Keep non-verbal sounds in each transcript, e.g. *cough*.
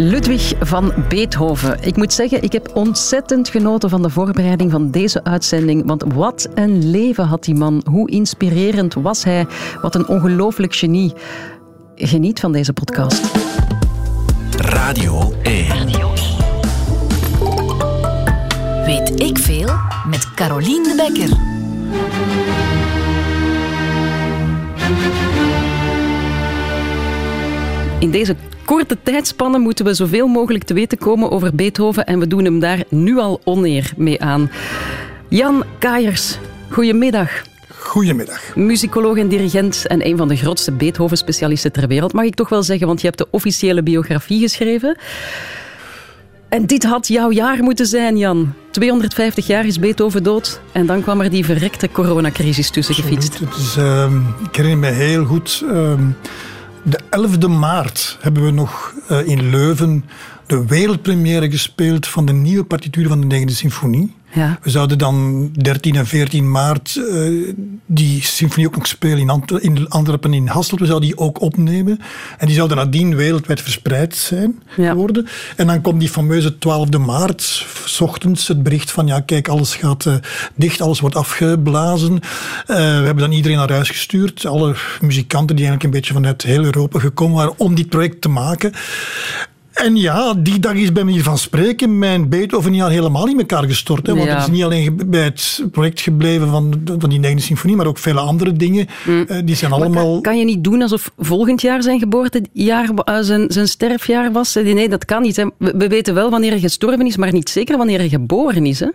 Ludwig van Beethoven. Ik moet zeggen, ik heb ontzettend genoten van de voorbereiding van deze uitzending. Want wat een leven had die man. Hoe inspirerend was hij. Wat een ongelooflijk genie. Geniet van deze podcast. Radio 1. Weet ik veel met Carolien de Bekker. In deze korte tijdspanne moeten we zoveel mogelijk te weten komen over Beethoven en we doen hem daar nu al oneer mee aan. Jan Kaiers, goedemiddag. Goedemiddag. Muzikoloog en dirigent en een van de grootste Beethoven-specialisten ter wereld, mag ik toch wel zeggen, want je hebt de officiële biografie geschreven. En dit had jouw jaar moeten zijn, Jan. 250 jaar is Beethoven dood en dan kwam er die verrekte coronacrisis tussen gefietst. Het is, uh, ik herinner me heel goed... Uh, de 11e maart hebben we nog uh, in Leuven de wereldpremière gespeeld van de nieuwe partituur van de negende symfonie. Ja. We zouden dan 13 en 14 maart uh, die symfonie ook nog spelen in, Ant in Antwerpen in Hasselt. We zouden die ook opnemen. En die zouden nadien wereldwijd verspreid zijn Ja. worden. En dan komt die fameuze 12e maart, s ochtends, het bericht van ja, kijk, alles gaat uh, dicht, alles wordt afgeblazen. Uh, we hebben dan iedereen naar huis gestuurd. Alle muzikanten die eigenlijk een beetje vanuit heel Europa gekomen waren om dit project te maken. En ja, die dag is bij mij van spreken mijn Beethoven-jaar helemaal in elkaar gestort. Hè? Want Ja. het is niet alleen bij het project gebleven van, van die negende symfonie, maar ook vele andere dingen. Eh, die zijn allemaal... Kan, kan je niet doen alsof volgend jaar zijn geboortejaar, eh, zijn, zijn sterfjaar was? Eh, Nee, dat kan niet. Hè. We, we weten wel wanneer hij gestorven is, maar niet zeker wanneer hij geboren is. Hè?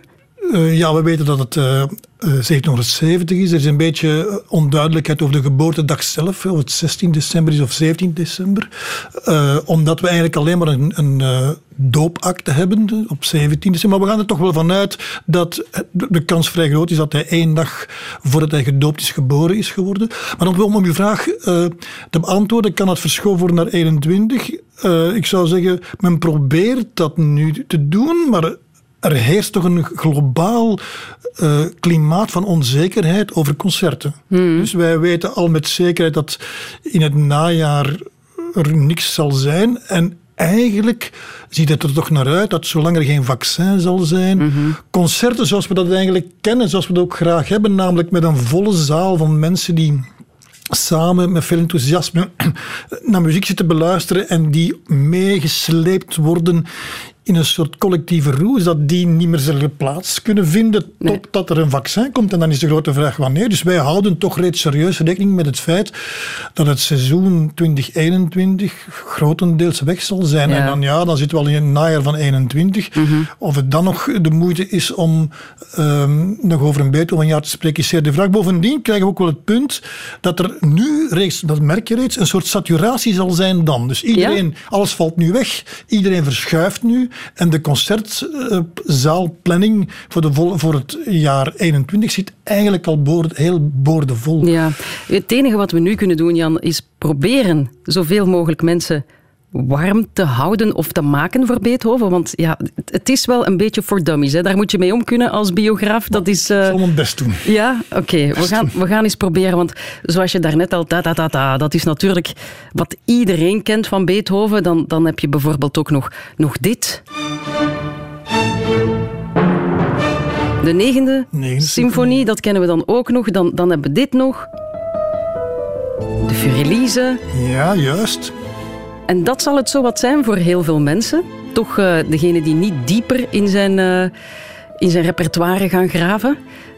Uh, ja, we weten dat het uh, uh, 1770 is. Er is een beetje onduidelijkheid over de geboortedag zelf, of het 16 december is of 17 december. Omdat we eigenlijk alleen maar een, een doopakte hebben op 17 december. Maar we gaan er toch wel vanuit dat de kans vrij groot is dat hij één dag voordat hij gedoopt is geboren is geworden. Maar om, om uw vraag te beantwoorden, kan het verschoven worden naar 21. Uh, ik zou zeggen, men probeert dat nu te doen, maar er heerst toch een globaal uh, klimaat van onzekerheid over concerten. Hmm. Dus wij weten al met zekerheid dat in het najaar er niks zal zijn. En eigenlijk ziet het er toch naar uit dat zolang er geen vaccin zal zijn, Mm-hmm. concerten zoals we dat eigenlijk kennen, zoals we dat ook graag hebben, namelijk met een volle zaal van mensen die samen met veel enthousiasme *clears throat* naar muziek zitten beluisteren en die meegesleept worden in een soort collectieve roes, dat die niet meer zullen plaats kunnen vinden totdat er een vaccin komt. En dan is de grote vraag wanneer. Dus wij houden toch reeds serieus rekening met het feit dat het seizoen 2021 grotendeels weg zal zijn. Ja. En dan, ja, dan zitten we al in het najaar van 21. Mm-hmm. Of het dan nog de moeite is om um, nog over een Beethovenjaar te spreken, is zeer de vraag. Bovendien krijgen we ook wel het punt dat er nu reeds, dat merk je reeds, een soort saturatie zal zijn dan. Dus iedereen, Ja? alles valt nu weg, iedereen verschuift nu. En de concertzaalplanning voor, de voor het jaar 21 zit eigenlijk al boord, heel boordevol. Ja. Het enige wat we nu kunnen doen, Jan, is proberen zoveel mogelijk mensen warm te houden of te maken voor Beethoven. Want ja, het is wel een beetje voor dummies. Hè. Daar moet je mee om kunnen als biograaf. Dat is, uh... Ik zal mijn best doen. Ja, oké. Okay. We, gaan, we gaan eens proberen. Want zoals je daarnet al... Ta, ta, ta, ta, dat is natuurlijk wat iedereen kent van Beethoven. Dan, dan heb je bijvoorbeeld ook nog, nog dit. De negende, negende symfonie, dat kennen we dan ook nog. Dan, dan hebben we dit nog. De Furelise. Ja, juist. En dat zal het zo wat zijn voor heel veel mensen. Toch uh, degene die niet dieper in zijn, uh, in zijn repertoire gaan graven.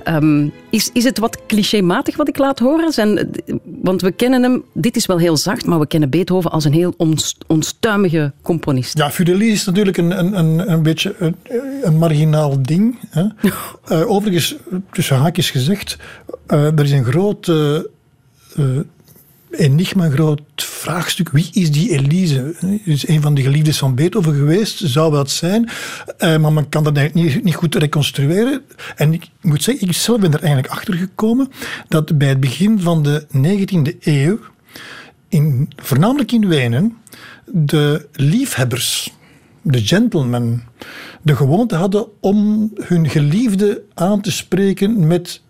Um, is, is het wat clichématig wat ik laat horen? Zijn, want we kennen hem, dit is wel heel zacht, maar we kennen Beethoven als een heel onst, onstuimige componist. Ja, Fidelis is natuurlijk een, een, een, een beetje een, een marginaal ding. Hè. uh, *laughs* overigens, tussen haakjes gezegd, uh, er is een groot uh, enigma, een groot vraagstuk. Wie is die Elise? Is een van de geliefdes van Beethoven geweest? Zou wel zijn. Uh, maar men kan dat eigenlijk niet, niet goed reconstrueren. En ik moet zeggen, ik zelf ben er eigenlijk achter gekomen dat bij het begin van de 19e eeuw, in, voornamelijk in Wenen, de liefhebbers, de gentlemen, de gewoonte hadden om hun geliefde aan te spreken met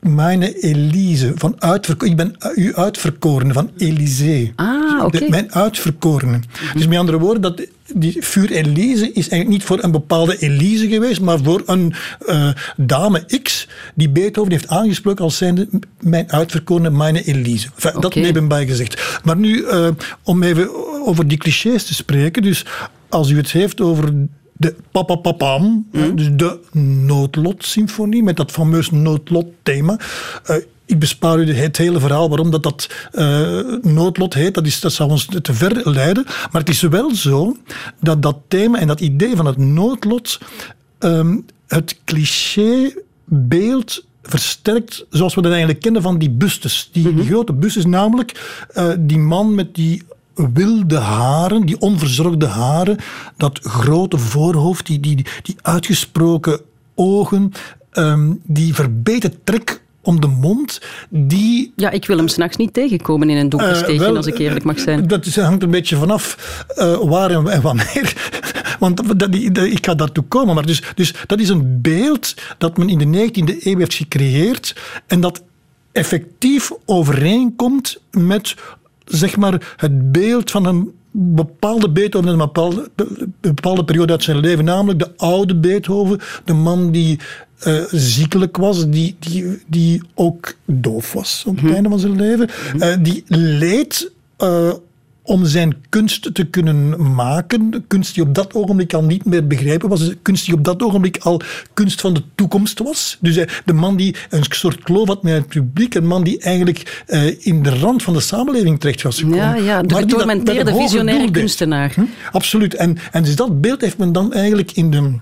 mijn Elise, van uitverko- ik ben u uitverkorene van Elysée. Ah, oké. Okay. Mijn uitverkorene. Mm-hmm. Dus met andere woorden, dat die Vuur Elise is eigenlijk niet voor een bepaalde Elise geweest, maar voor een uh, dame X die Beethoven heeft aangesproken als zijnde mijn uitverkorene mijn Elise. Enfin, okay. Dat nebenbij gezegd. Maar nu, uh, om even over die clichés te spreken. Dus als u het heeft over de papapapam, mm. dus de noodlotsymfonie met dat fameuze noodlotthema. Uh, ik bespaar u het hele verhaal waarom dat, dat uh, noodlot heet. Dat, is, dat zou ons te ver leiden. Maar het is wel zo dat dat thema en dat idee van het noodlot um, het clichébeeld versterkt zoals we dat eigenlijk kennen van die bustes. Die, die mhm. grote bustes, namelijk uh, die man met die wilde haren, die onverzorgde haren, dat grote voorhoofd, die, die, die uitgesproken ogen, um, die verbeten trek om de mond, die... Ja, ik wil hem s'nachts niet tegenkomen in een donker steegje, uh, als ik eerlijk mag zijn. Dat hangt een beetje vanaf uh, waar en, wanneer. *laughs* Want dat, dat, ik ga daartoe komen. Maar dus, dus dat is een beeld dat men in de 19e eeuw heeft gecreëerd en dat effectief overeenkomt met zeg maar, het beeld van een bepaalde Beethoven in een bepaalde, bepaalde periode uit zijn leven, namelijk de oude Beethoven, de man die uh, ziekelijk was, die, die, die ook doof was op het mhm. einde van zijn leven, uh, die leed uh, om zijn kunst te kunnen maken. Kunst die op dat ogenblik al niet meer begrijpen was. Kunst die op dat ogenblik al kunst van de toekomst was. Dus eh, de man die een soort kloof had met het publiek. Een man die eigenlijk uh, in de rand van de samenleving terecht was gekomen. Ja, ja de getormenteerde visionaire kunstenaar. Hm? Absoluut. En, en dus dat beeld heeft men dan eigenlijk in de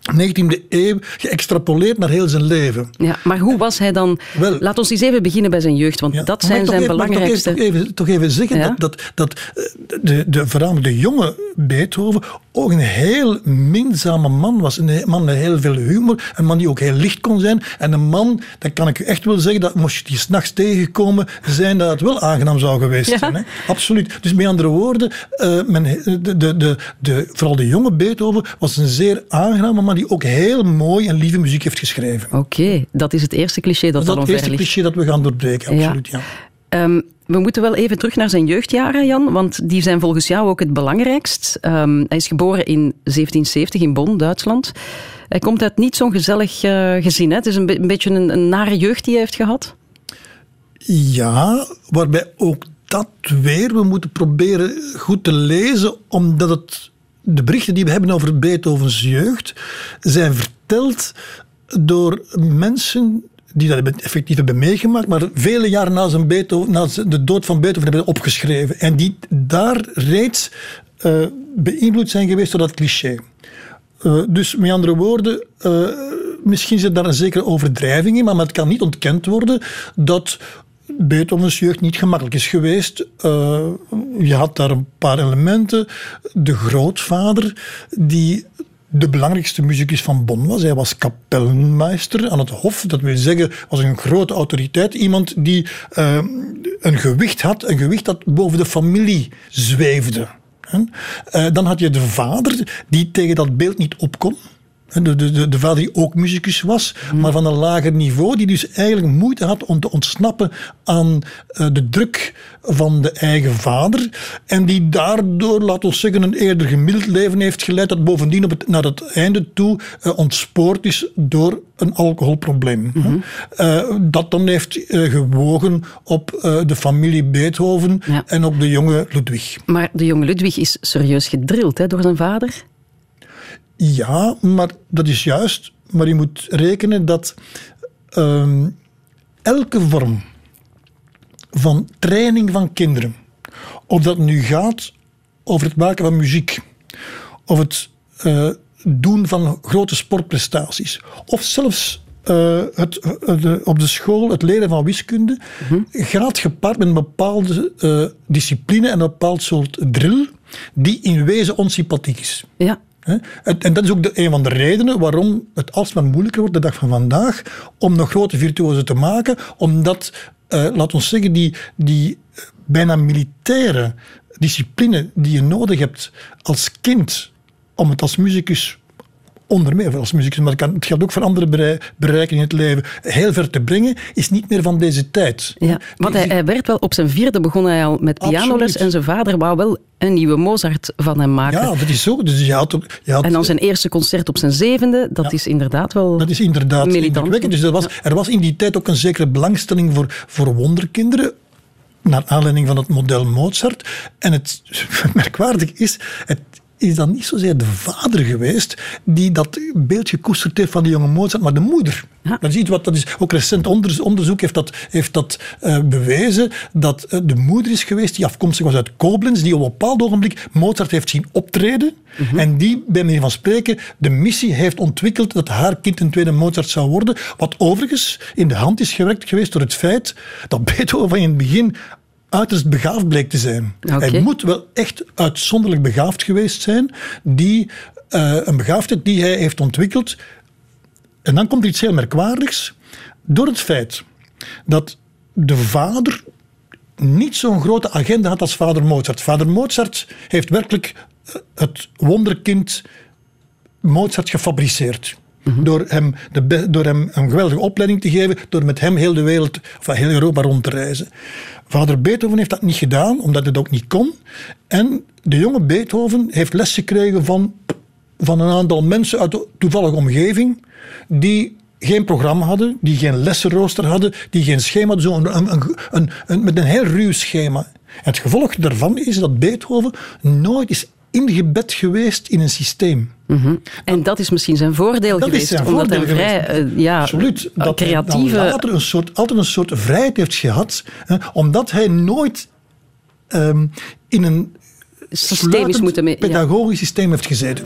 19e eeuw geëxtrapoleerd naar heel zijn leven. Ja, maar hoe was hij dan? Wel, Laat ons eens even beginnen bij zijn jeugd, want dat zijn zijn even, belangrijkste... Toch even, toch even zeggen ja? dat, dat, dat eh, de, de, vooral de jonge Beethoven ook een heel minzame man was. Een man met heel veel humor, een man die ook heel licht kon zijn. En een man, dat kan ik u echt wel zeggen, dat moest je die s'nachts tegengekomen zijn, dat het wel aangenaam zou geweest zijn. Hè? Absoluut. Dus met andere woorden, uh, men, de, de, de, de, vooral de jonge Beethoven was een zeer aangename man die ook heel mooi en lieve muziek heeft geschreven. Oké, dat is het eerste cliché dat, dat is het eerste cliché dat we gaan doorbreken, absoluut. Ja. ja. Um, we moeten wel even terug naar zijn jeugdjaren, Jan, want die zijn volgens jou ook het belangrijkst. Um, hij is geboren in 1770 in Bonn, Duitsland. Hij komt uit niet zo'n gezellig uh, gezin. Hè? Het is een, be een beetje een, een, nare jeugd die hij heeft gehad. Ja, waarbij ook dat weer we moeten proberen goed te lezen, omdat het de berichten die we hebben over Beethovens jeugd zijn verteld door mensen die dat effectief hebben meegemaakt, maar vele jaren na, zijn Beethoven, na de dood van Beethoven hebben opgeschreven. En die daar reeds uh, beïnvloed zijn geweest door dat cliché. Uh, dus met andere woorden, uh, misschien zit daar een zekere overdrijving in, maar het kan niet ontkend worden dat Beethovens jeugd niet gemakkelijk is geweest. Uh, je had daar een paar elementen. De grootvader, die de belangrijkste muzikus van Bonn was. Hij was kapelmeester aan het hof. Dat wil zeggen, was een grote autoriteit. Iemand die uh, een gewicht had, een gewicht dat boven de familie zweefde. Uh, dan had je de vader, die tegen dat beeld niet opkon. De, de, de, vader die ook muzikus was, mm. maar van een lager niveau, die dus eigenlijk moeite had om te ontsnappen aan uh, de druk van de eigen vader. En die daardoor, laten we zeggen, een eerder gemiddeld leven heeft geleid, dat bovendien op het, naar het einde toe uh, ontspoord is door een alcoholprobleem. Mm -hmm. uh, dat dan heeft gewogen op de familie Beethoven ja. en op de jonge Ludwig. Maar de jonge Ludwig is serieus gedrild hè, door zijn vader? Ja, maar dat is juist. Maar je moet rekenen dat um, elke vorm van training van kinderen, of dat nu gaat over het maken van muziek, of het uh, doen van grote sportprestaties, of zelfs uh, het, uh, de, op de school het leren van wiskunde, -hmm. gaat gepaard met een bepaalde discipline en een bepaald soort drill, die in wezen onsympathiek is. Ja. En dat is ook de, een van de redenen waarom het alsmaar moeilijker wordt de dag van vandaag om nog grote virtuosen te maken, omdat, uh, laat ons zeggen, die, die bijna militaire discipline die je nodig hebt als kind om het als muzikus onder meer als muzikus, maar het geldt ook voor andere bereiken in het leven, heel ver te brengen, is niet meer van deze tijd. Ja, want hij, hij werd wel op zijn vierde begon hij al met pianoles en zijn vader wou wel een nieuwe Mozart van hem maken. Ja, dat is zo. Dus je had, je had, en dan zijn eerste concert op zijn zevende, dat is inderdaad wel Dat is inderdaad militant. Dus er was, er was in die tijd ook een zekere belangstelling voor, voor wonderkinderen naar aanleiding van het model Mozart. En het *laughs* merkwaardig is, het is dan niet zozeer de vader geweest die dat beeld gekoesterd heeft van die jonge Mozart, maar de moeder. Dat is iets wat dat is ook recent onderzoek heeft dat, heeft dat uh, bewezen dat uh, de moeder is geweest die afkomstig was uit Koblenz, die op een bepaald ogenblik Mozart heeft zien optreden mm -hmm. en die, bij manier van spreken, de missie heeft ontwikkeld dat haar kind een tweede Mozart zou worden, wat overigens in de hand is gewerkt geweest door het feit dat *laughs* Beethoven in het begin uiterst begaafd bleek te zijn. Okay. Hij moet wel echt uitzonderlijk begaafd geweest zijn, die, uh, een begaafdheid die hij heeft ontwikkeld. En dan komt er iets heel merkwaardigs. Door het feit dat de vader niet zo'n grote agenda had als vader Mozart. Vader Mozart heeft werkelijk het wonderkind Mozart gefabriceerd. Mm-hmm. Door, hem de, door hem een geweldige opleiding te geven, door met hem heel de wereld, of heel Europa rond te reizen. Vader Beethoven heeft dat niet gedaan, omdat het ook niet kon. En de jonge Beethoven heeft les gekregen van, van een aantal mensen uit de toevallige omgeving, die geen programma hadden, die geen lessenrooster hadden, die geen schema hadden, zo een, een, met een heel ruw schema. Het gevolg daarvan is dat Beethoven nooit is ingebed geweest in een systeem. Mm -hmm. En dat is misschien zijn voordeel dat geweest, zijn omdat voordeel hij vrij uh, ja, Absoluut. Dat creatieve... hij later een soort, altijd een soort vrijheid heeft gehad, hè, omdat hij nooit um, in een systeem is moeten mee, pedagogisch ja. systeem heeft gezeten.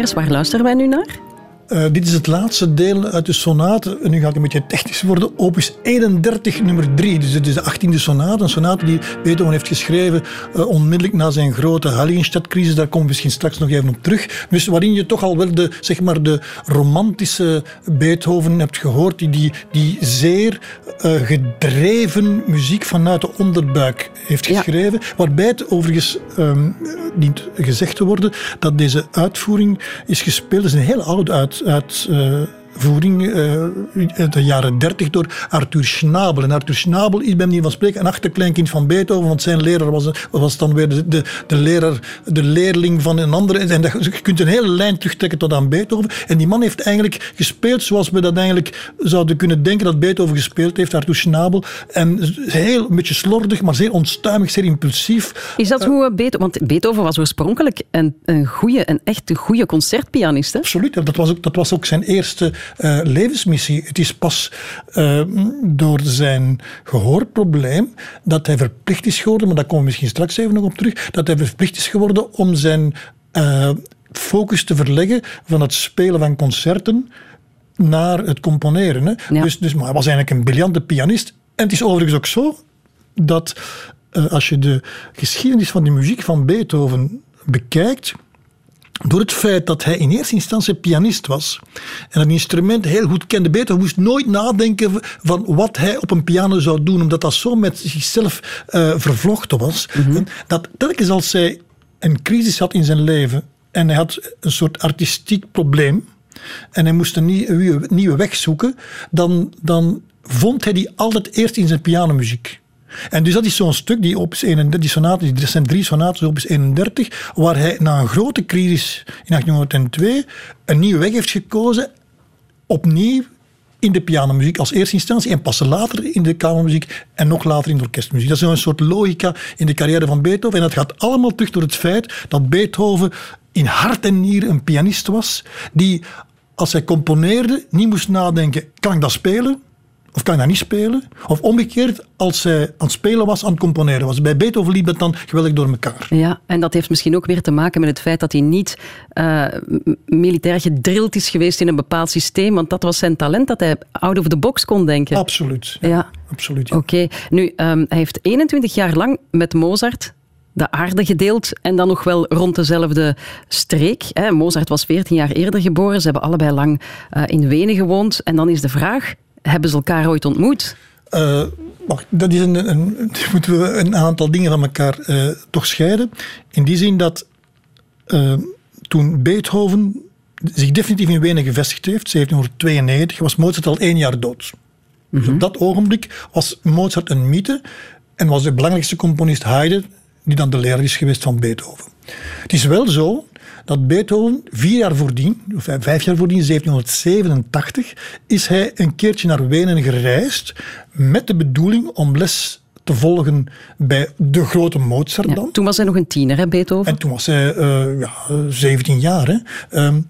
Waar luisteren wij nu naar? Uh, dit is het laatste deel uit de sonate. En nu ga ik een beetje technisch worden. Opus 31, nummer 3. Dus dit is de 18e sonate. Een sonate die Beethoven heeft geschreven uh, onmiddellijk na zijn grote Hallingstadcrisis. Daar komen we misschien straks nog even op terug. Dus waarin je toch al wel de, zeg maar, de romantische Beethoven hebt gehoord. Die, die, die zeer uh, gedreven muziek vanuit de onderbuik heeft geschreven. Ja. Waarbij het overigens um, dient gezegd te worden dat deze uitvoering is gespeeld. Dat is een heel oude uit uit voering uh, uit de jaren 30 door Arthur Schnabel. En Arthur Schnabel is bij manier van spreken een achterkleinkind van Beethoven, want zijn leraar was, was dan weer de, de, de, leraar, de leerling van een andere. En dat, je kunt een hele lijn terugtrekken tot aan Beethoven. En die man heeft eigenlijk gespeeld zoals we dat eigenlijk zouden kunnen denken dat Beethoven gespeeld heeft, Arthur Schnabel. En heel een beetje slordig, maar zeer onstuimig, zeer impulsief. Is dat hoe Beethoven... Want Beethoven was oorspronkelijk een, een goede, een echt goede concertpianist, hè? Absoluut. Dat was ook, dat was ook zijn eerste uh, levensmissie. Het is pas uh, door zijn gehoorprobleem dat hij verplicht is geworden, maar daar komen we misschien straks even nog op terug, dat hij verplicht is geworden om zijn uh, focus te verleggen van het spelen van concerten naar het componeren. Hè. Ja. Dus, dus, maar hij was eigenlijk een briljante pianist. En het is overigens ook zo dat als je de geschiedenis van de muziek van Beethoven bekijkt, door het feit dat hij in eerste instantie pianist was en een instrument heel goed kende, Beethoven moest nooit nadenken van wat hij op een piano zou doen, omdat dat zo met zichzelf uh, vervlochten was. Mm Dat telkens als hij een crisis had in zijn leven en hij had een soort artistiek probleem en hij moest een nieuwe, nieuwe weg zoeken, dan, dan vond hij die altijd eerst in zijn pianomuziek. En dus dat is zo'n stuk, die opus 31, die sonaten, die zijn drie sonaten opus 31, waar hij na een grote crisis in 1802 een nieuwe weg heeft gekozen, opnieuw in de pianomuziek als eerste instantie en pas later in de kamermuziek en nog later in de orkestmuziek. Dat is een soort logica in de carrière van Beethoven en dat gaat allemaal terug door het feit dat Beethoven in hart en nieren een pianist was die als hij componeerde niet moest nadenken, kan ik dat spelen? Of kan je dat niet spelen? Of omgekeerd, als zij aan het spelen was, aan het componeren was. Bij Beethoven liep dat dan geweldig door elkaar. Ja, en dat heeft misschien ook weer te maken met het feit dat hij niet uh, militair gedrild is geweest in een bepaald systeem. Want dat was zijn talent, dat hij out of the box kon denken. Absoluut. Ja. Absoluut ja. Oké. Nu, um, hij heeft 21 jaar lang met Mozart de aarde gedeeld en dan nog wel rond dezelfde streek. Mozart was 14 jaar eerder geboren. Ze hebben allebei lang uh, in Wenen gewoond. En dan is de vraag, hebben ze elkaar ooit ontmoet? Uh, dat is een, een, *laughs* moeten we een aantal dingen van elkaar uh, toch scheiden. In die zin dat uh, toen Beethoven zich definitief in Wenen gevestigd heeft, 1792, was Mozart al één jaar dood. Dus op dat ogenblik was Mozart een mythe en was de belangrijkste componist Haydn, die dan de leraar is geweest van Beethoven. Het is wel zo dat Beethoven vier jaar voordien, of vijf jaar voordien, 1787, is hij een keertje naar Wenen gereisd met de bedoeling om les te volgen bij de grote Mozart dan. toen was hij nog een tiener, hè, Beethoven? En toen was hij uh, ja, 17 jaar. Hè. Um,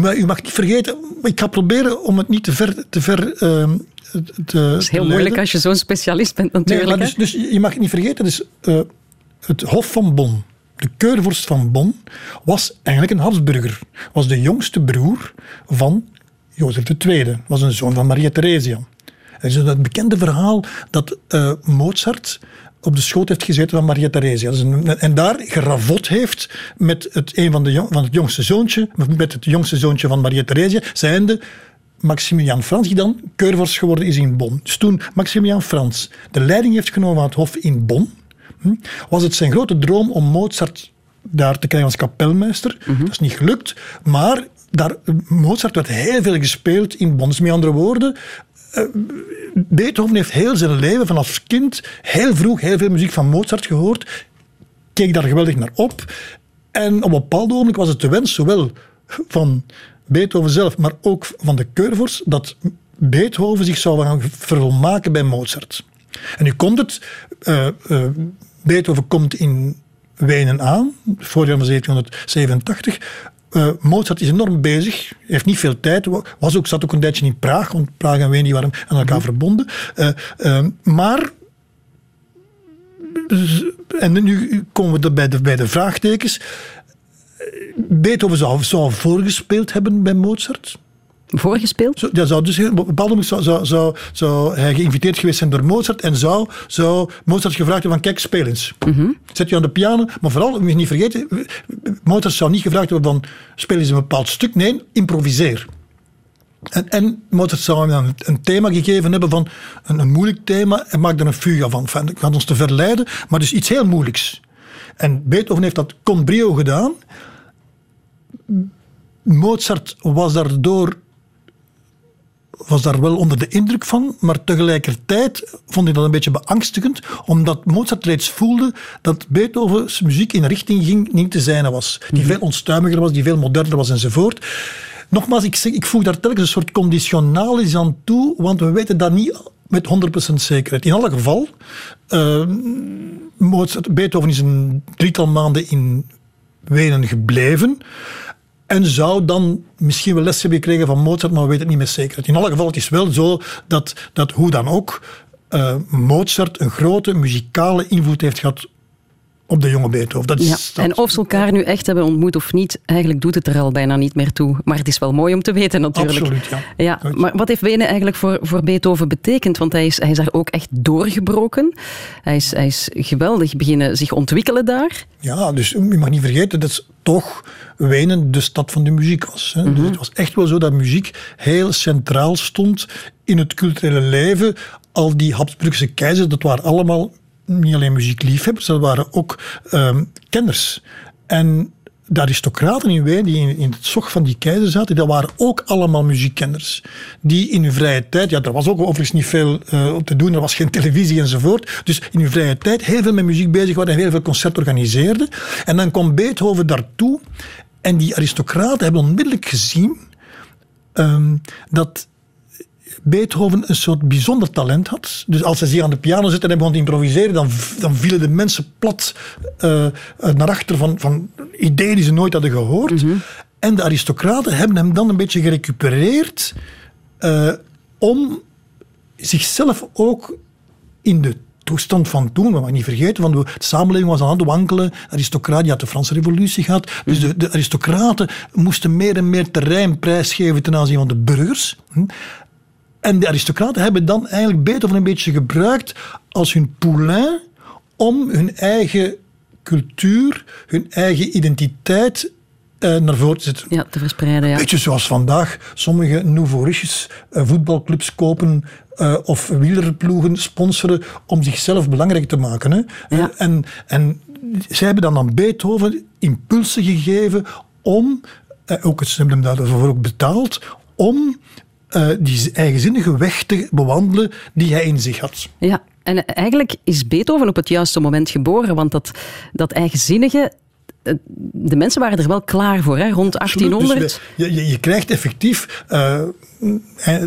maar u mag niet vergeten, ik ga proberen om het niet te ver... Te ver te, dat is heel moeilijk als je zo'n specialist bent natuurlijk. Nee, dus, dus, je mag het niet vergeten, dus, uh, het Hof van Bonn de keurvorst van Bonn was eigenlijk een Habsburger. Was de jongste broer van Jozef II. Was een zoon van Maria Theresia. Het is het bekende verhaal dat uh, Mozart op de schoot heeft gezeten van Maria Theresia. en daar geravot heeft met het, een van, de van het jongste zoontje, met het jongste zoontje van Maria Theresia, zijnde Maximilian Frans, die dan keurvorst geworden is in Bonn. Dus toen Maximilian Frans de leiding heeft genomen van het hof in Bonn? Was het zijn grote droom om Mozart daar te krijgen als kapelmeester. Mhm. Dat is niet gelukt, maar daar, Mozart werd heel veel gespeeld in Bonn. Dus met andere woorden, uh, Beethoven heeft heel zijn leven vanaf kind heel vroeg heel veel muziek van Mozart gehoord, keek daar geweldig naar op. En op een bepaald moment was het de wens, zowel van Beethoven zelf, maar ook van de keurvorst, dat Beethoven zich zou gaan vervolmaken bij Mozart. En nu komt het, uh, uh, Beethoven komt in Wenen aan, voorjaar van 1787. Uh, Mozart is enorm bezig, heeft niet veel tijd, was ook, zat ook een tijdje in Praag, want Praag en Wenen waren aan elkaar mhm. verbonden. Uh, uh, maar, en nu komen we bij de, bij de vraagtekens. Beethoven zou, zou voorgespeeld hebben bij Mozart voorgespeeld? ja, zou dus, op een bepaald moment zou, zou, zou, zou, hij geïnviteerd geweest zijn door Mozart en zou, zou Mozart gevraagd hebben van kijk, speel eens. Mm Zet je aan de piano, maar vooral, moet je niet vergeten, Mozart zou niet gevraagd hebben van speel eens een bepaald stuk, nee, improviseer. En, en Mozart zou hem dan een thema gegeven hebben van een, een moeilijk thema en maak er een fuga van. Enfin, gaat ons te verleiden, maar dus iets heel moeilijks. En Beethoven heeft dat con brio gedaan. Mozart was daardoor was daar wel onder de indruk van, maar tegelijkertijd vond ik dat een beetje beangstigend, omdat Mozart reeds voelde dat Beethovens muziek in een richting ging niet te zijne was. Die veel onstuimiger was, die veel moderner was enzovoort. Nogmaals, ik, zeg, ik voeg daar telkens een soort conditionalis aan toe, want we weten dat niet met 100% zekerheid. In alle geval, uh, Mozart, Beethoven is een drietal maanden in Wenen gebleven. En zou dan misschien wel les hebben gekregen van Mozart, maar we weten het niet met zekerheid. In alle geval, het is wel zo dat, dat hoe dan ook, uh, Mozart een grote muzikale invloed heeft gehad op de jonge Beethoven. Dat is, ja. En of ze elkaar nu echt hebben ontmoet of niet, eigenlijk doet het er al bijna niet meer toe. Maar het is wel mooi om te weten natuurlijk. Absoluut, ja. ja maar wat heeft Wenen eigenlijk voor, voor Beethoven betekend? Want hij is, hij is daar ook echt doorgebroken. Hij is, hij is geweldig beginnen zich ontwikkelen daar. Ja, dus je mag niet vergeten dat toch Wenen de stad van de muziek was. Hè. dus het was echt wel zo dat muziek heel centraal stond in het culturele leven. Al die Habsburgse keizers, dat waren allemaal niet alleen muziekliefhebbers, dat waren ook um, kenners. En de aristocraten in Wenen die in, het zog van die keizer zaten, dat waren ook allemaal muziekkenners. Die in hun vrije tijd, ja, er was ook overigens niet veel uh, op te doen, er was geen televisie enzovoort. Dus in hun vrije tijd heel veel met muziek bezig waren en heel veel concerten organiseerden. En dan kwam Beethoven daartoe en die aristocraten hebben onmiddellijk gezien um, dat Beethoven een soort bijzonder talent had. Dus als hij zich aan de piano zette en begon te improviseren, dan, dan vielen de mensen plat uh, naar achter van, van ideeën die ze nooit hadden gehoord. Mm -hmm. En de aristocraten hebben hem dan een beetje gerecupereerd uh, om zichzelf ook in de toestand van toen, we mogen niet vergeten, van de samenleving was aan het wankelen. Aristocraten, die had de Franse revolutie gehad. Dus de, de aristocraten moesten meer en meer terrein prijsgeven ten aanzien van de burgers. En de aristocraten hebben dan eigenlijk Beethoven een beetje gebruikt als hun poulain om hun eigen cultuur, hun eigen identiteit uh, naar voren te zetten. Ja, te verspreiden. Ja. Beetje zoals vandaag sommige nouveau riches uh, voetbalclubs kopen uh, of wielerploegen sponsoren om zichzelf belangrijk te maken. Hè. Ja. en, en zij hebben dan aan Beethoven impulsen gegeven om, ook ze hebben hem daarvoor ook betaald, om uh, die eigenzinnige weg te bewandelen die hij in zich had. Ja, en eigenlijk is Beethoven op het juiste moment geboren, want dat, dat eigenzinnige de mensen waren er wel klaar voor, hè? rond 1800. Dus je, je, je, krijgt effectief uh,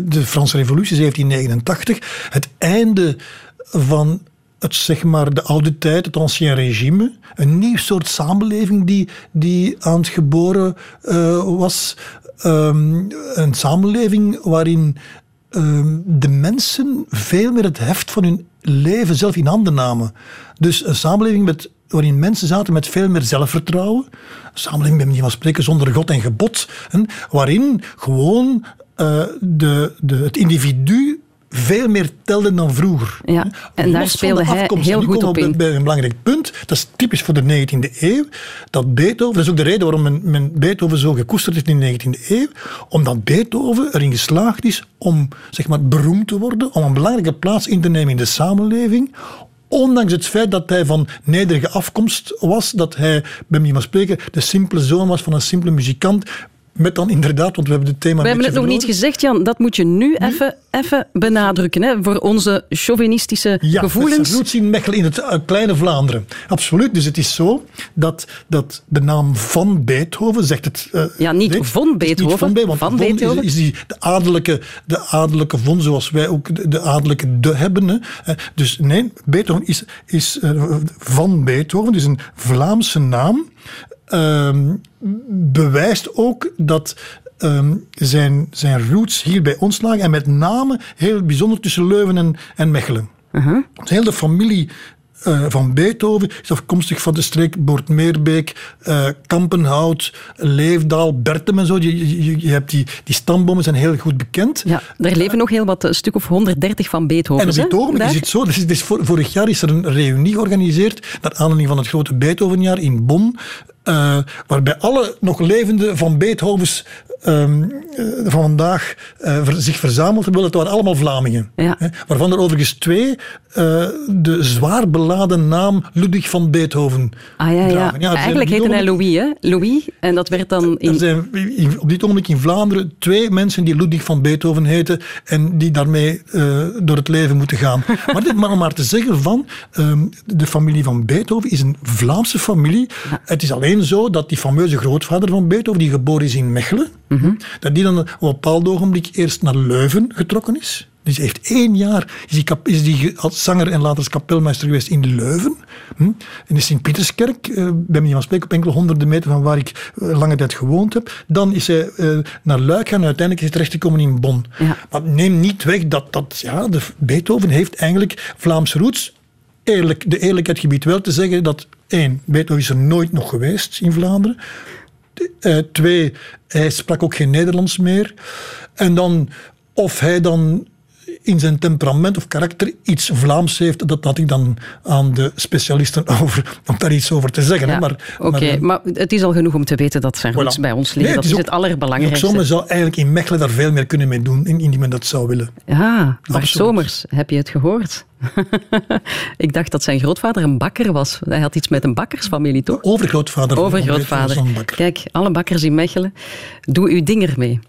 de Franse Revolutie 1789, het einde van het, zeg maar, de oude tijd, het ancien regime. Een nieuw soort samenleving die, die aan het geboren uh, was. Um, een samenleving waarin um, de mensen veel meer het heft van hun leven zelf in handen namen. Dus een samenleving met, waarin mensen zaten met veel meer zelfvertrouwen. Een samenleving, bij manier van spreken, zonder God en gebod. Hè, waarin gewoon uh, de, de, het individu veel meer telde dan vroeger. Ja, en daar speelde hij heel goed op in. Bij een belangrijk punt, dat is typisch voor de 19e eeuw, dat Beethoven, dat is ook de reden waarom men, men Beethoven zo gekoesterd heeft in de 19e eeuw, omdat Beethoven erin geslaagd is om zeg maar, beroemd te worden, om een belangrijke plaats in te nemen in de samenleving, ondanks het feit dat hij van nederige afkomst was, dat hij, bij mij van spreken, de simpele zoon was van een simpele muzikant, met dan inderdaad, want we hebben het thema. We hebben het nog niet gezegd, Jan. Dat moet je nu even, even benadrukken. Hè, voor onze chauvinistische ja, gevoelens. Ja, roots in Mechelen, in het uh, kleine Vlaanderen. Absoluut. Dus het is zo dat, dat de naam van Beethoven zegt het. Uh, ja, niet weet, von Beethoven. Niet van, Be want van von Beethoven. Is, is die, de, adellijke, de adellijke von, zoals wij ook de, de adellijke de hebben. Hè. Dus nee, Beethoven is, is van Beethoven, dus een Vlaamse naam. Um, bewijst ook dat um, zijn, zijn roots hier bij ons lagen. En met name heel bijzonder tussen Leuven en, en Mechelen. Uh -huh. Heel de familie uh, van Beethoven is afkomstig van de streek Boortmeerbeek, uh, Kampenhout, Leefdaal, Bertem en zo. Je, je, je, hebt die, die stambomen zijn heel goed bekend. Ja, er leven uh, nog heel wat, een stuk of 130 van Beethoven. En op dit ogenblik is het zo, dus, dus vorig jaar is er een reunie georganiseerd, naar aanleiding van het grote Beethovenjaar in Bonn. Uh, waarbij alle nog levende van Beethovens um, van vandaag uh, zich verzameld hebben. Het waren allemaal Vlamingen. Ja. Hè, waarvan er overigens twee de zwaar beladen naam Ludwig van Beethoven ah, ja, ja. ja Eigenlijk heette hij Louis, hè? Louis. En dat werd dan... In... Er zijn op dit ogenblik in Vlaanderen twee mensen die Ludwig van Beethoven heten en die daarmee door het leven moeten gaan. *laughs* maar, dit, maar om maar te zeggen van, um, de familie van Beethoven is een Vlaamse familie. Het is alleen zo dat die fameuze grootvader van Beethoven, die geboren is in Mechelen, mm dat die dan op een bepaald ogenblik eerst naar Leuven getrokken is. Dus hij heeft één jaar is die, is die als zanger en later als kapelmeester geweest in Leuven. Hm? In de Sint-Pieterskerk, uh, bij mij van spreken, op enkele honderden meter van waar ik uh, lange tijd gewoond heb. Dan is hij uh, naar Luik gaan en uiteindelijk is hij terechtgekomen in Bonn. Ja. Maar neem niet weg dat, dat ja, de Beethoven heeft eigenlijk Vlaamse roots. Eerlijk, de eerlijkheid gebied wel te zeggen dat één, Beethoven is er nooit nog geweest in Vlaanderen. Uh, twee, hij sprak ook geen Nederlands meer. En dan, of hij dan in zijn temperament of karakter iets Vlaams heeft, dat had ik dan aan de specialisten *laughs* over, om daar iets over te zeggen. Ja, maar, Oké, maar, maar, het is al genoeg om te weten dat zijn roots voilà. bij ons liggen. Nee, dat is, ook, het allerbelangrijkste. Zomer zou eigenlijk in Mechelen daar veel meer kunnen mee doen, indien men dat zou willen. Ja, Bart Somers, heb je het gehoord? *laughs* ik dacht dat zijn grootvader een bakker was. Hij had iets met een bakkersfamilie, toch? Overgrootvader. Overgrootvader. Kijk, alle bakkers in Mechelen, doe uw ding ermee.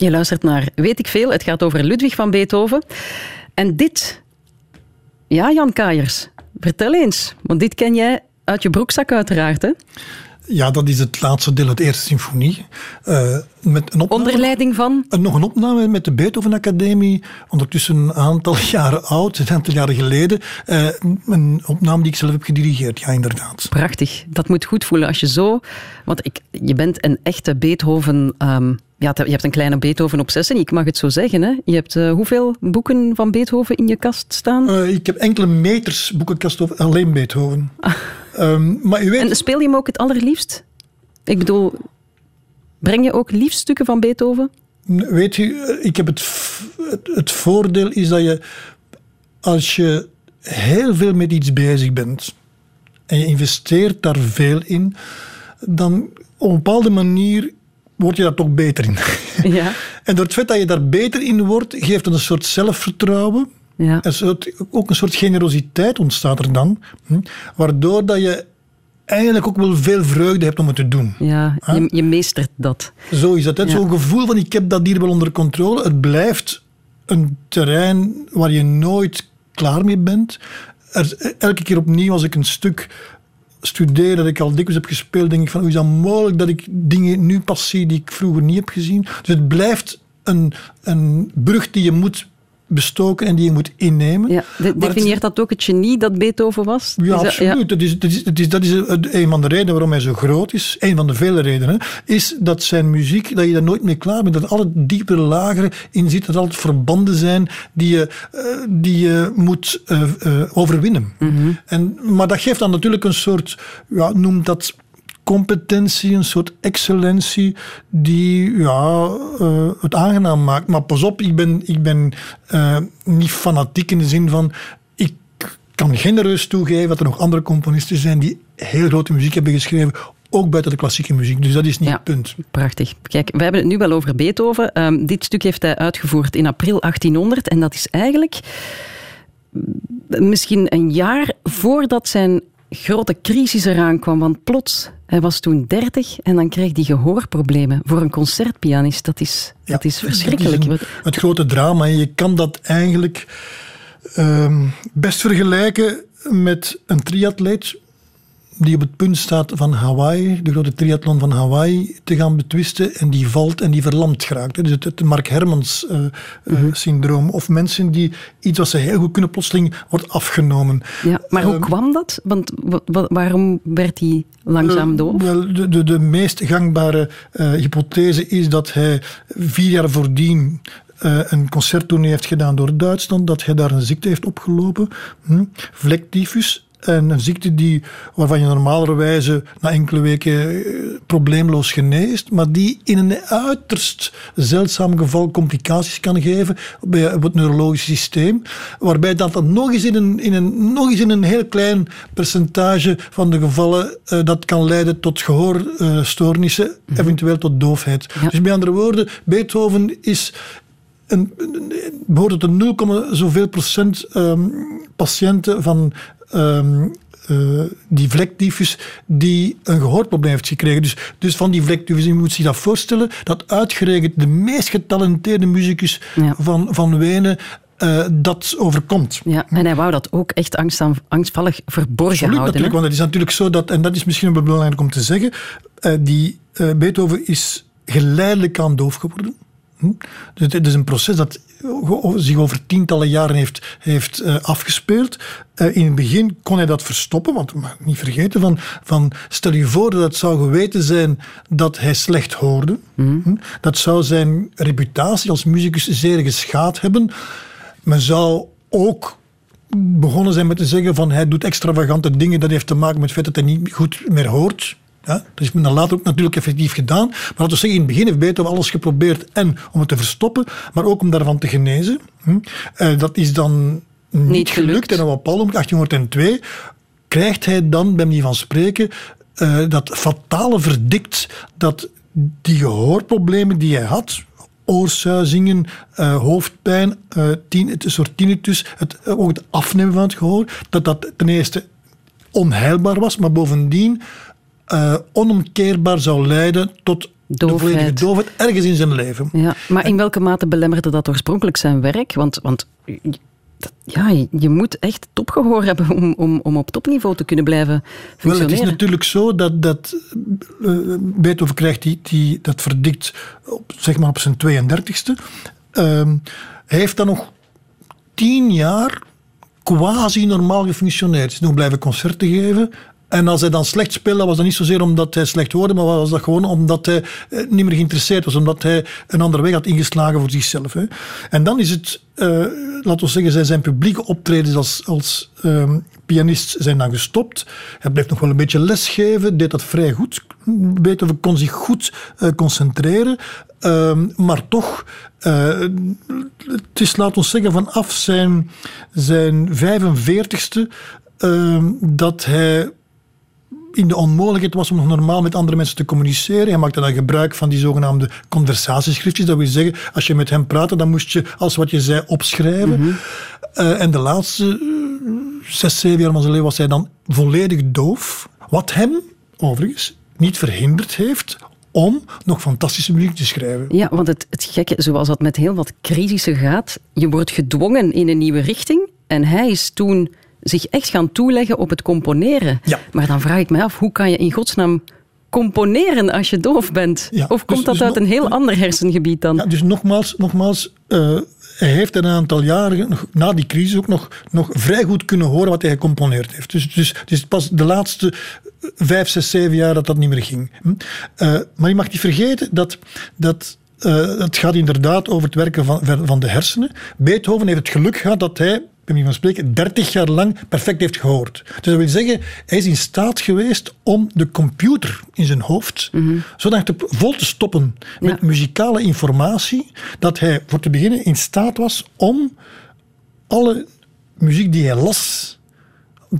Je luistert naar Weet ik veel. Het gaat over Ludwig van Beethoven. En dit, ja, Jan Kaiers, vertel eens. Want dit ken jij uit je broekzak, uiteraard. Hè? Ja, dat is het laatste deel, de eerste symfonie. Uh, met een opname, Onder leiding van? nog een opname met de Beethoven Academie, ondertussen een aantal *laughs* jaren oud, een aantal jaren geleden. Uh, een opname die ik zelf heb gedirigeerd, ja, inderdaad. Prachtig. Dat moet goed voelen als je zo... Want ik, je bent een echte Beethoven... Um, ja, je hebt een kleine Beethoven-obsessie, ik mag het zo zeggen. Hè? Je hebt uh, hoeveel boeken van Beethoven in je kast staan? Uh, ik heb enkele meters boekenkast over alleen Beethoven. Ah. Um, maar u weet... En speel je hem ook het allerliefst? Ik bedoel, breng je ook liefstukken van Beethoven? Weet je, ik heb het, het voordeel is dat je, als je heel veel met iets bezig bent en je investeert daar veel in, dan op een bepaalde manier word je daar toch beter in. *laughs* Ja. En door het feit dat je daar beter in wordt, geeft het een soort zelfvertrouwen. Ja. Soort, ook een soort generositeit ontstaat er dan. Hm, waardoor dat je eigenlijk ook wel veel vreugde hebt om het te doen. Ja, je, je meestert dat. Zo is het. Zo'n gevoel van ik heb dat hier wel onder controle. Het blijft een terrein waar je nooit klaar mee bent. Er, elke keer opnieuw als ik een stuk studeer dat ik al dikwijls heb gespeeld, denk ik van hoe is dat mogelijk dat ik dingen nu pas zie die ik vroeger niet heb gezien. Dus het blijft een, een brug die je moet bestoken en die je moet innemen. Ja, definieert dat ook het genie dat Beethoven was? Ja, absoluut. Dat, is, dat, is, dat, is, dat is een van de redenen waarom hij zo groot is. Een van de vele redenen. Is dat zijn muziek, dat je daar nooit mee klaar bent. Dat er alle diepere lageren in zitten. Dat altijd verbanden zijn die je, uh, die je moet uh, uh, overwinnen. Mm -hmm. en, maar dat geeft dan natuurlijk een soort, ja, noem dat competentie, een soort excellentie die ja, uh, het aangenaam maakt. Maar pas op, ik ben, ik ben uh, niet fanatiek in de zin van ik kan genereus toegeven dat er nog andere componisten zijn die heel grote muziek hebben geschreven ook buiten de klassieke muziek. Dus dat is niet het punt. Prachtig. Kijk, we hebben het nu wel over Beethoven. Um, dit stuk heeft hij uitgevoerd in april 1800 en dat is eigenlijk misschien een jaar voordat zijn grote crisis eraan kwam. Want plots, hij was toen 30 en dan kreeg hij gehoorproblemen. Voor een concertpianist, dat is, dat is verschrikkelijk. het grote drama. Je kan dat eigenlijk uh, best vergelijken met een triatleet die op het punt staat van Hawaii, de grote triathlon van Hawaii, te gaan betwisten en die valt en die verlamd geraakt. Dus het, het Mark Hermans uh, uh, syndroom. Of mensen die iets wat ze heel goed kunnen plotseling wordt afgenomen. Ja, maar hoe uh, kwam dat? Want waarom werd hij langzaam doof? Wel, de, de, de meest gangbare hypothese is dat hij vier jaar voordien een concerttournee heeft gedaan door Duitsland, dat hij daar een ziekte heeft opgelopen, hm, vlektyfus. En een ziekte die, waarvan je normalerwijze na enkele weken eh, probleemloos geneest, maar die in een uiterst zeldzaam geval complicaties kan geven bij het neurologisch systeem. Waarbij dat dan nog eens in een, in een, nog eens in een heel klein percentage van de gevallen uh, dat kan leiden tot gehoorstoornissen, uh, mm -hmm. eventueel tot doofheid. Ja. Dus met andere woorden, Beethoven is een, behoort tot 0, zoveel procent um, patiënten van um, uh, die vlektyfus die een gehoorprobleem heeft gekregen. Dus, dus van die vlektyfus, je moet zich dat voorstellen, dat uitgerekend de meest getalenteerde muzikus ja. van, van Wenen uh, dat overkomt. Ja, en hij wou dat ook echt angst aan, angstvallig verborgen Absoluut, houden. natuurlijk, want het is natuurlijk zo dat, en dat is misschien wel belangrijk om te zeggen, uh, die Beethoven is geleidelijk aan doof geworden. Hm? Dus het is een proces dat zich over tientallen jaren heeft, heeft uh, afgespeeld. Uh, in het begin kon hij dat verstoppen, want maar niet vergeten van, van stel je voor dat het zou geweten zijn dat hij slecht hoorde. Mm. Hm? Dat zou zijn reputatie als muzikus zeer geschaad hebben. Men zou ook begonnen zijn met te zeggen van hij doet extravagante dingen, dat heeft te maken met het feit dat hij niet goed meer hoort. Ja, dat is dan later ook natuurlijk effectief gedaan. Maar laten we zeggen, in het begin heeft Beethoven alles geprobeerd. En om het te verstoppen, maar ook om daarvan te genezen. Hm. Uh, dat is dan niet, niet gelukt. gelukt. En op een 1802 krijgt hij dan, bij manier van spreken, uh, dat fatale verdikt dat die gehoorproblemen die hij had, oorsuizingen, uh, hoofdpijn, uh, tien, het soort tinnitus, het, ook het afnemen van het gehoor, dat dat ten eerste onheilbaar was, maar bovendien uh, onomkeerbaar zou leiden tot de volledige doofheid ergens in zijn leven. Ja, maar in welke mate belemmerde dat oorspronkelijk zijn werk? Want, want ja, je moet echt topgehoor hebben om, om, om op topniveau te kunnen blijven functioneren. Wel, het is natuurlijk zo dat, dat uh, Beethoven krijgt die, die, dat verdikt op, zeg maar op zijn 32e. Uh, hij heeft dan nog tien jaar quasi normaal gefunctioneerd. Hij is nog blijven concerten geven. En als hij dan slecht speelde, was dat niet zozeer omdat hij slecht hoorde, maar was dat gewoon omdat hij eh, niet meer geïnteresseerd was, omdat hij een andere weg had ingeslagen voor zichzelf. Hè. En dan is het, uh, laten we zeggen, zijn, zijn publieke optredens als, als uh, pianist zijn dan gestopt. Hij bleef nog wel een beetje lesgeven, deed dat vrij goed. Beethoven kon zich goed uh, concentreren, ehm, maar toch het is, laten we zeggen, vanaf zijn, zijn 45ste ehm, dat hij in de onmogelijkheid was om nog normaal met andere mensen te communiceren. Hij maakte dan gebruik van die zogenaamde conversatieschriftjes. Dat wil zeggen, als je met hem praatte, dan moest je als wat je zei opschrijven. Mhm. Eh, en de laatste uh, zes, zeven jaar van zijn leven was hij dan volledig doof. Wat hem, overigens, niet verhinderd heeft om nog fantastische muziek te schrijven. Ja, want het, het gekke, zoals dat met heel wat crisissen gaat, je wordt gedwongen in een nieuwe richting. En hij is toen zich echt gaan toeleggen op het componeren. Ja. Maar dan vraag ik me af, hoe kan je in godsnaam componeren als je doof bent? Ja, of komt dus- dat dus uit een heel ander hersengebied dan? Ja, dus nogmaals, nogmaals uh, hij heeft een aantal jaren, nog, na die crisis ook nog, nog vrij goed kunnen horen wat hij gecomponeerd heeft. Dus, dus het is pas de laatste vijf, zes, zeven jaar dat dat niet meer ging. Uh, maar je mag niet vergeten dat, dat uh, het gaat inderdaad over het werken van, van de hersenen. Beethoven heeft het geluk gehad dat hij bij van spreken, 30 jaar lang perfect heeft gehoord. Dus dat wil zeggen, hij is in staat geweest om de computer in zijn hoofd mm zodat vol te stoppen met muzikale informatie, dat hij voor te beginnen in staat was om alle muziek die hij las,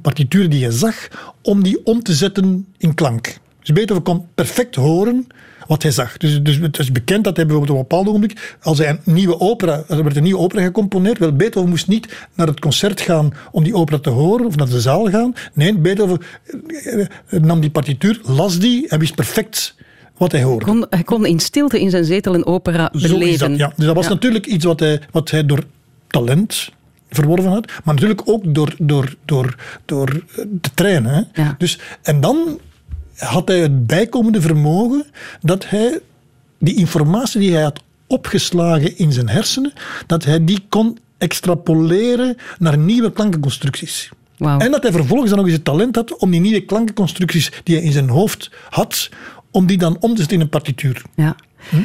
partituren die hij zag, om die om te zetten in klank. Dus Beethoven kon perfect horen wat hij zag. Dus, dus het is bekend dat hij bijvoorbeeld op een bepaald ogenblik, als hij een nieuwe opera, er werd een nieuwe opera gecomponeerd, wel, Beethoven moest niet naar het concert gaan om die opera te horen of naar de zaal gaan. Nee, Beethoven eh, eh, nam die partituur, las die en wist perfect wat hij hoorde. Kon, hij kon in stilte in zijn zetel een opera beleven. Dat, ja. Dus dat was natuurlijk iets wat hij, wat hij door talent verworven had, maar natuurlijk ook door, door, door, door te trainen. Hè. Ja. Dus, en dan had hij het bijkomende vermogen dat hij die informatie die hij had opgeslagen in zijn hersenen, dat hij die kon extrapoleren naar nieuwe klankenconstructies. Wow. En dat hij vervolgens dan nog eens het talent had om die nieuwe klankenconstructies die hij in zijn hoofd had, om die dan om te zetten in een partituur. Ja. Hm?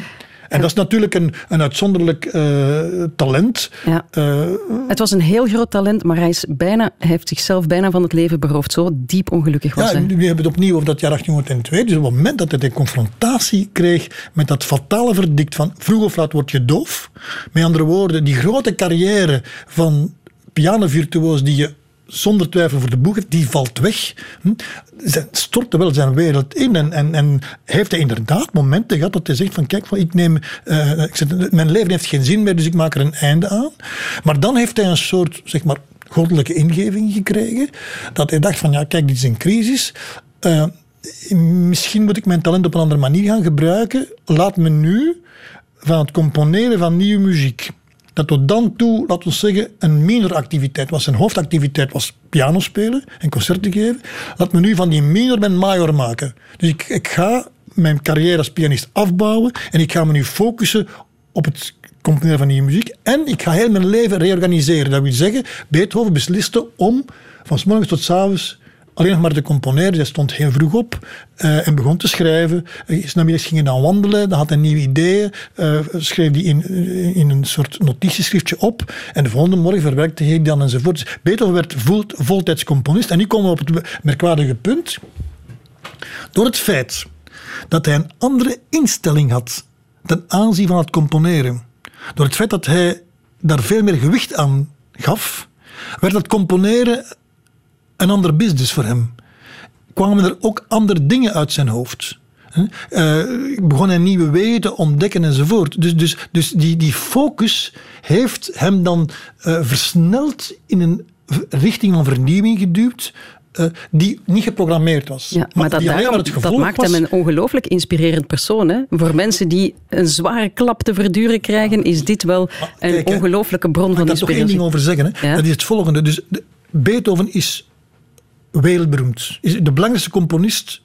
En dat is natuurlijk een, een uitzonderlijk uh, talent. Ja. Uh, het was een heel groot talent, maar hij, is bijna, hij heeft zichzelf bijna van het leven beroofd. Zo diep ongelukkig was ja, hij. We hebben het opnieuw over dat jaar 1802. Dus op het moment dat hij de confrontatie kreeg met dat fatale verdict van vroeg of laat word je doof. Met andere woorden, die grote carrière van pianovirtuoos die je zonder twijfel voor de boeg die valt weg. Hm? Stortte wel zijn wereld in. En, en, en heeft hij inderdaad momenten gehad dat hij zegt van kijk, ik neem, uh, ik zeg, mijn leven heeft geen zin meer, dus ik maak er een einde aan. Maar dan heeft hij een soort, zeg maar, goddelijke ingeving gekregen. Dat hij dacht van ja, kijk, dit is een crisis. Uh, misschien moet ik mijn talent op een andere manier gaan gebruiken. Laat me nu van het componeren van nieuwe muziek dat tot dan toe, laten we zeggen, een minoractiviteit was. Zijn hoofdactiviteit was piano spelen en concerten geven. Laat me nu van die minor mijn major maken. Dus ik, ik ga mijn carrière als pianist afbouwen en ik ga me nu focussen op het componeren van nieuwe muziek. En ik ga heel mijn leven reorganiseren. Dat wil zeggen, Beethoven besliste om van s morgens tot s avonds alleen nog maar te componeren. Hij stond heel vroeg op uh, en begon te schrijven. Uh, namiddags ging hij dan wandelen, dan had hij nieuwe ideeën, uh, schreef die in, in een soort notitieschriftje op en de volgende morgen verwerkte hij dan enzovoort. Dus Beethoven werd vol, voltijds componist en nu komen we op het merkwaardige punt. Door het feit dat hij een andere instelling had ten aanzien van het componeren, door het feit dat hij daar veel meer gewicht aan gaf, werd het componeren een ander business voor hem. Kwamen er ook andere dingen uit zijn hoofd. Uh, begon hij nieuwe wegen te ontdekken enzovoort. Dus, dus, dus die, die focus heeft hem dan uh, versneld in een richting van vernieuwing geduwd. eh, die niet geprogrammeerd was. Ja, maar, dat, daarom- dat maakt was. hem een ongelooflijk inspirerend persoon. Hè? Voor mensen die een zware klap te verduren krijgen, is dit wel een ongelooflijke bron van ik daar toch één inspiratie. ding over zeggen? Hè? Ja. Dat is het volgende. Dus de- Beethoven is wereldberoemd. Is de belangrijkste componist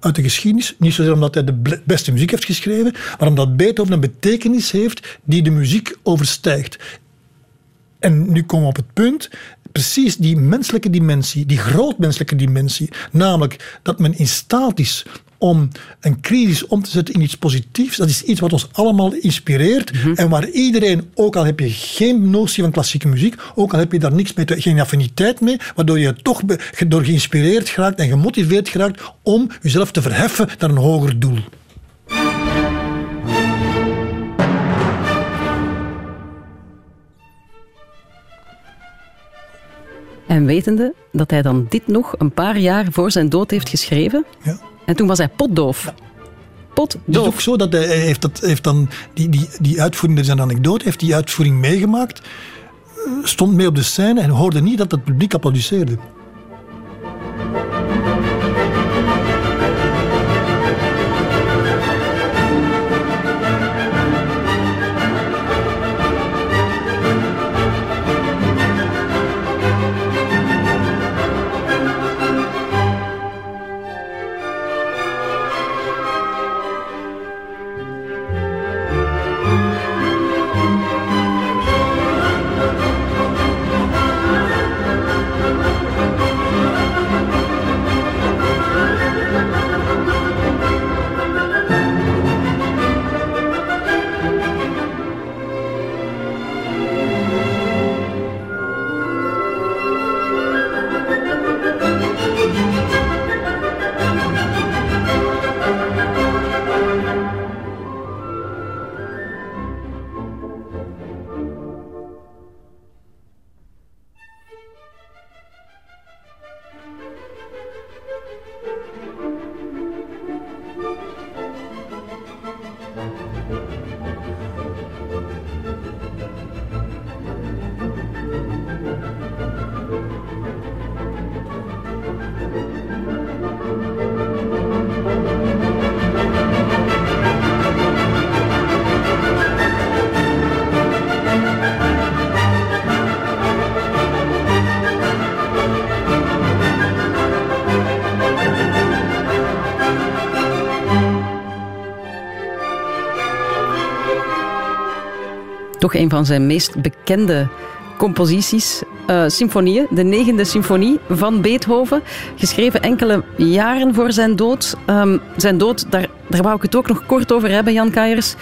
uit de geschiedenis. Niet zozeer omdat hij de beste muziek heeft geschreven, maar omdat Beethoven een betekenis heeft die de muziek overstijgt. En nu komen we op het punt, precies die menselijke dimensie, die grootmenselijke dimensie, namelijk dat men in staat is om een crisis om te zetten in iets positiefs, dat is iets wat ons allemaal inspireert en waar iedereen, ook al heb je geen notie van klassieke muziek, ook al heb je daar niks mee, geen affiniteit mee, waardoor je toch door geïnspireerd geraakt en gemotiveerd geraakt om jezelf te verheffen naar een hoger doel. En wetende dat hij dan dit nog een paar jaar voor zijn dood heeft geschreven. Ja. En toen was hij potdoof. Het is Potdoof. ook zo dat hij hij heeft, dat, heeft dan die, die, die uitvoering, er is een anekdote, heeft die uitvoering meegemaakt, eh, stond mee op de scène en hoorde niet dat het publiek applaudisseerde. Een van zijn meest bekende composities. eh, symfonieën, de negende symfonie van Beethoven. Geschreven enkele jaren voor zijn dood. Ehm, zijn dood, daar, daar wou ik het ook nog kort over hebben, Jan Kaiers.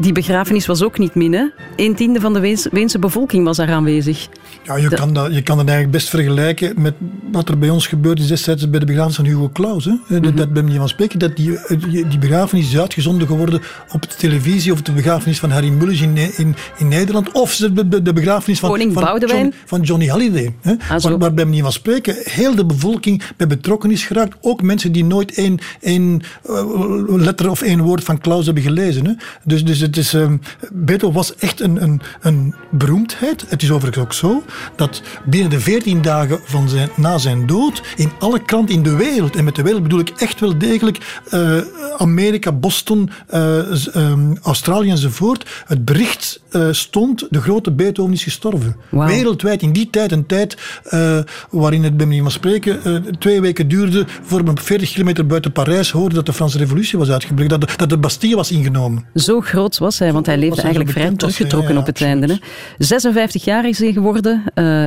Die begrafenis was ook niet min, hè? Een tiende van de Weens- Weense bevolking was daar aanwezig. Ja, je, kan dat, je kan dat eigenlijk best vergelijken met wat er bij ons gebeurd is destijds bij de begrafenis van Hugo Claus. Hè. Eh, Dat, dat ben je niet van spreken. Dat die, eh, die, die begrafenis is uitgezonden geworden op de televisie of de begrafenis van Harry Mulisch in, Ne- in, in Nederland of de, de, begrafenis van, Koning van. John- van Johnny Halliday. Hè. Ah, zo. waar, waarbij men niet van spreken heel de bevolking bij betrokken is geraakt. Ook mensen die nooit één, één eh, letter of één woord van Claus hebben gelezen. Hè. Dus, dus het is, ehm, Beethoven was echt een, een, een beroemdheid. Het is overigens ook zo dat binnen de veertien dagen van zijn, na zijn dood in alle kranten in de wereld, en met de wereld bedoel ik echt wel degelijk eh, Amerika, Boston, eh, ehm, Australië enzovoort, het bericht eh, stond, de grote Beethoven is gestorven. Wereldwijd in die tijd, een tijd eh, waarin het bij manier van spreken eh, twee weken duurde voor men op 40 kilometer buiten Parijs hoorde dat de Franse revolutie was uitgebroken, dat de, dat de Bastille was ingenomen. Zo groot was hij, want hij leefde eigenlijk vrij teruggetrokken ja, op het einde. Hè. 56 jaar is hij geworden.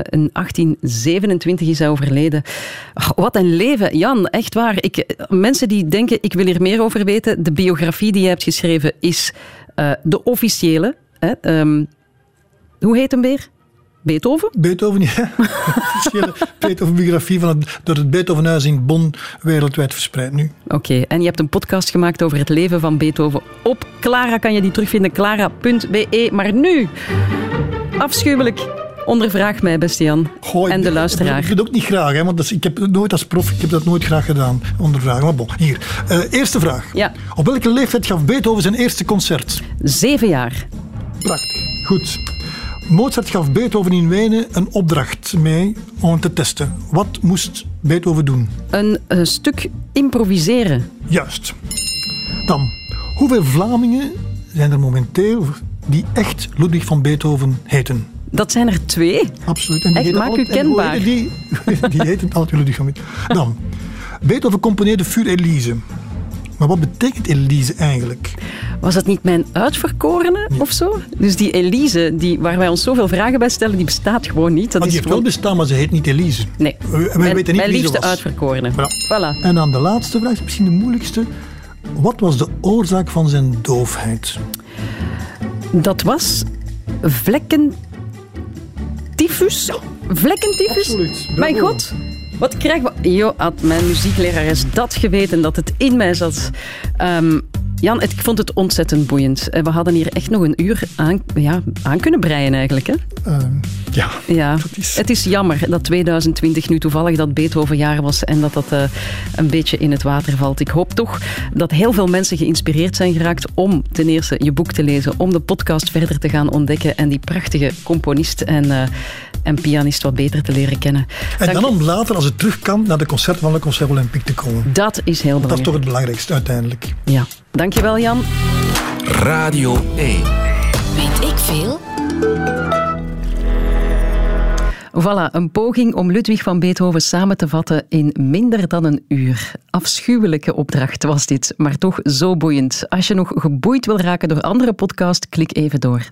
in 1827 is hij overleden. Oh, wat een leven, Jan, echt waar. Ik, mensen die denken, ik wil hier meer over weten. De biografie die je hebt geschreven is de officiële. Hè. Ehm, hoe heet hem weer? Beethoven? Beethoven, ja. *laughs* Beethoven-biografie van het, door het Beethovenhuis in Bonn wereldwijd verspreid nu. Oké, en je hebt een podcast gemaakt over het leven van Beethoven. Op Clara kan je die terugvinden, clara.be. Maar nu, afschuwelijk, ondervraag mij, beste Jan. Goh, en de luisteraar. Ik doe het ook niet graag, hè, want dat is- ik heb het nooit als prof ik heb dat nooit graag gedaan, ondervragen. Maar bon, hier. Eh, eerste vraag. Ja. Op welke leeftijd gaf Beethoven zijn eerste concert? Zeven jaar. Prachtig. Goed. Mozart gaf Beethoven in Wenen een opdracht mee om te testen. Wat moest Beethoven doen? Een, een stuk improviseren. Juist. Dan, hoeveel Vlamingen zijn er momenteel die echt Ludwig van Beethoven heten? Dat zijn er twee. Absoluut. En Echt, heten maak u en kenbaar. Die, *laughs* die heten altijd Ludwig van Beethoven. Dan, Beethoven componeerde Für Elise. Maar wat betekent Elise eigenlijk? Was dat niet mijn uitverkorene of zo? Dus die Elise, die, waar wij ons zoveel vragen bij stellen, die bestaat gewoon niet. Dat Want is die heeft wel bestaan, maar ze heet niet Elise. Nee, We- wij mijn, weten niet mijn wie ze liefste was. uitverkorene. Voilà. Voilà. En dan de laatste vraag, is misschien de moeilijkste. Wat was de oorzaak van zijn doofheid? Dat was vlekkentyfus. Vlekkentyfus? absoluut. Mijn god. Wat krijgen we... Jo, had mijn muzieklerares dat geweten, dat het in mij zat. Ehm, Jan, ik vond het ontzettend boeiend. Eh, We hadden hier echt nog een uur aan, ja, aan kunnen breien eigenlijk. Hè? Ehm, ja, Ja, is- het is jammer dat 2020 nu toevallig dat Beethovenjaar was en dat dat eh, een beetje in het water valt. Ik hoop toch dat heel veel mensen geïnspireerd zijn geraakt om ten eerste je boek te lezen, om de podcast verder te gaan ontdekken en die prachtige componist en, eh, en pianist wat beter te leren kennen. En Dank dan om later, als het terug kan, naar de concerten van de Concert Olympique te komen. Dat is heel Dat is belangrijk. toch het belangrijkste uiteindelijk. Ja. Dankjewel Jan. Radio 1. Weet ik veel? Voilà, een poging om Ludwig van Beethoven samen te vatten in minder dan een uur. Afschuwelijke opdracht was dit, maar toch zo boeiend. Als je nog geboeid wil raken door andere podcast, klik even door.